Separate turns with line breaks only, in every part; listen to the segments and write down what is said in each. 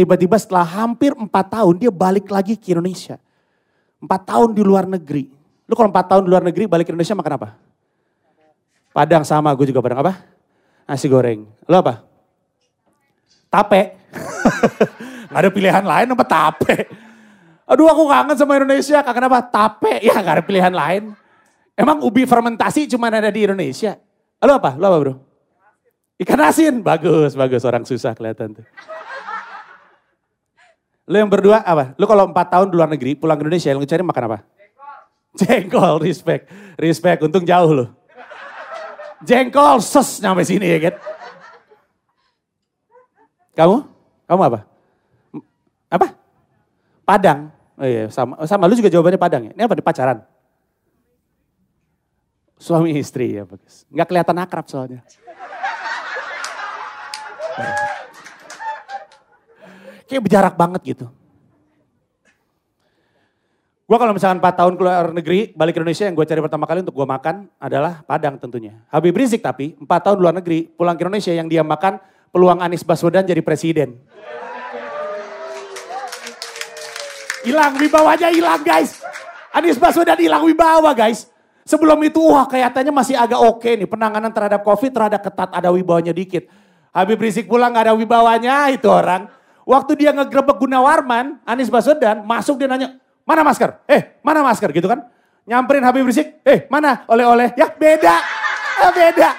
Tiba-tiba setelah hampir empat tahun dia balik lagi ke Indonesia. Empat tahun di luar negeri. Lu kalau empat tahun di luar negeri balik ke Indonesia makan apa? Padang sama, gue juga padang apa? Nasi goreng. Lu apa? Tape. gak ada pilihan lain apa tape. Aduh aku kangen sama Indonesia, kangen apa? Tape. Ya gak ada pilihan lain. Emang ubi fermentasi cuma ada di Indonesia. Lu apa? Lu apa bro? Ikan asin. Bagus, bagus. Orang susah kelihatan tuh. Lu yang berdua apa? Lu kalau empat tahun di luar negeri, pulang ke Indonesia, lu cari makan apa? Jengkol, respect. Respect, untung jauh lu. Jengkol, ses nyampe sini ya kan. Kamu? Kamu apa? Apa? Padang. Oh iya, sama, sama lu juga jawabannya Padang ya. Ini apa di pacaran? Suami istri ya bagus. Nggak kelihatan akrab soalnya. Kayak berjarak banget gitu. Gue kalau misalkan 4 tahun keluar negeri, balik ke Indonesia yang gue cari pertama kali untuk gue makan adalah Padang tentunya. Habib Rizik tapi 4 tahun luar negeri, pulang ke Indonesia yang dia makan peluang Anies Baswedan jadi presiden. Hilang wibawanya hilang guys. Anies Baswedan hilang wibawa guys. Sebelum itu wah kelihatannya masih agak oke nih. Penanganan terhadap covid terhadap ketat ada wibawanya dikit. Habib Rizik pulang gak ada wibawanya itu orang. Waktu dia ngegrebek Gunawarman, Anies Baswedan masuk dia nanya, mana masker? Eh, mana masker gitu kan? Nyamperin Habib Rizik, eh mana oleh-oleh? Ya beda, ya beda.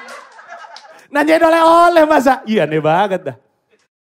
Nanyain oleh-oleh masa? Iya aneh banget dah.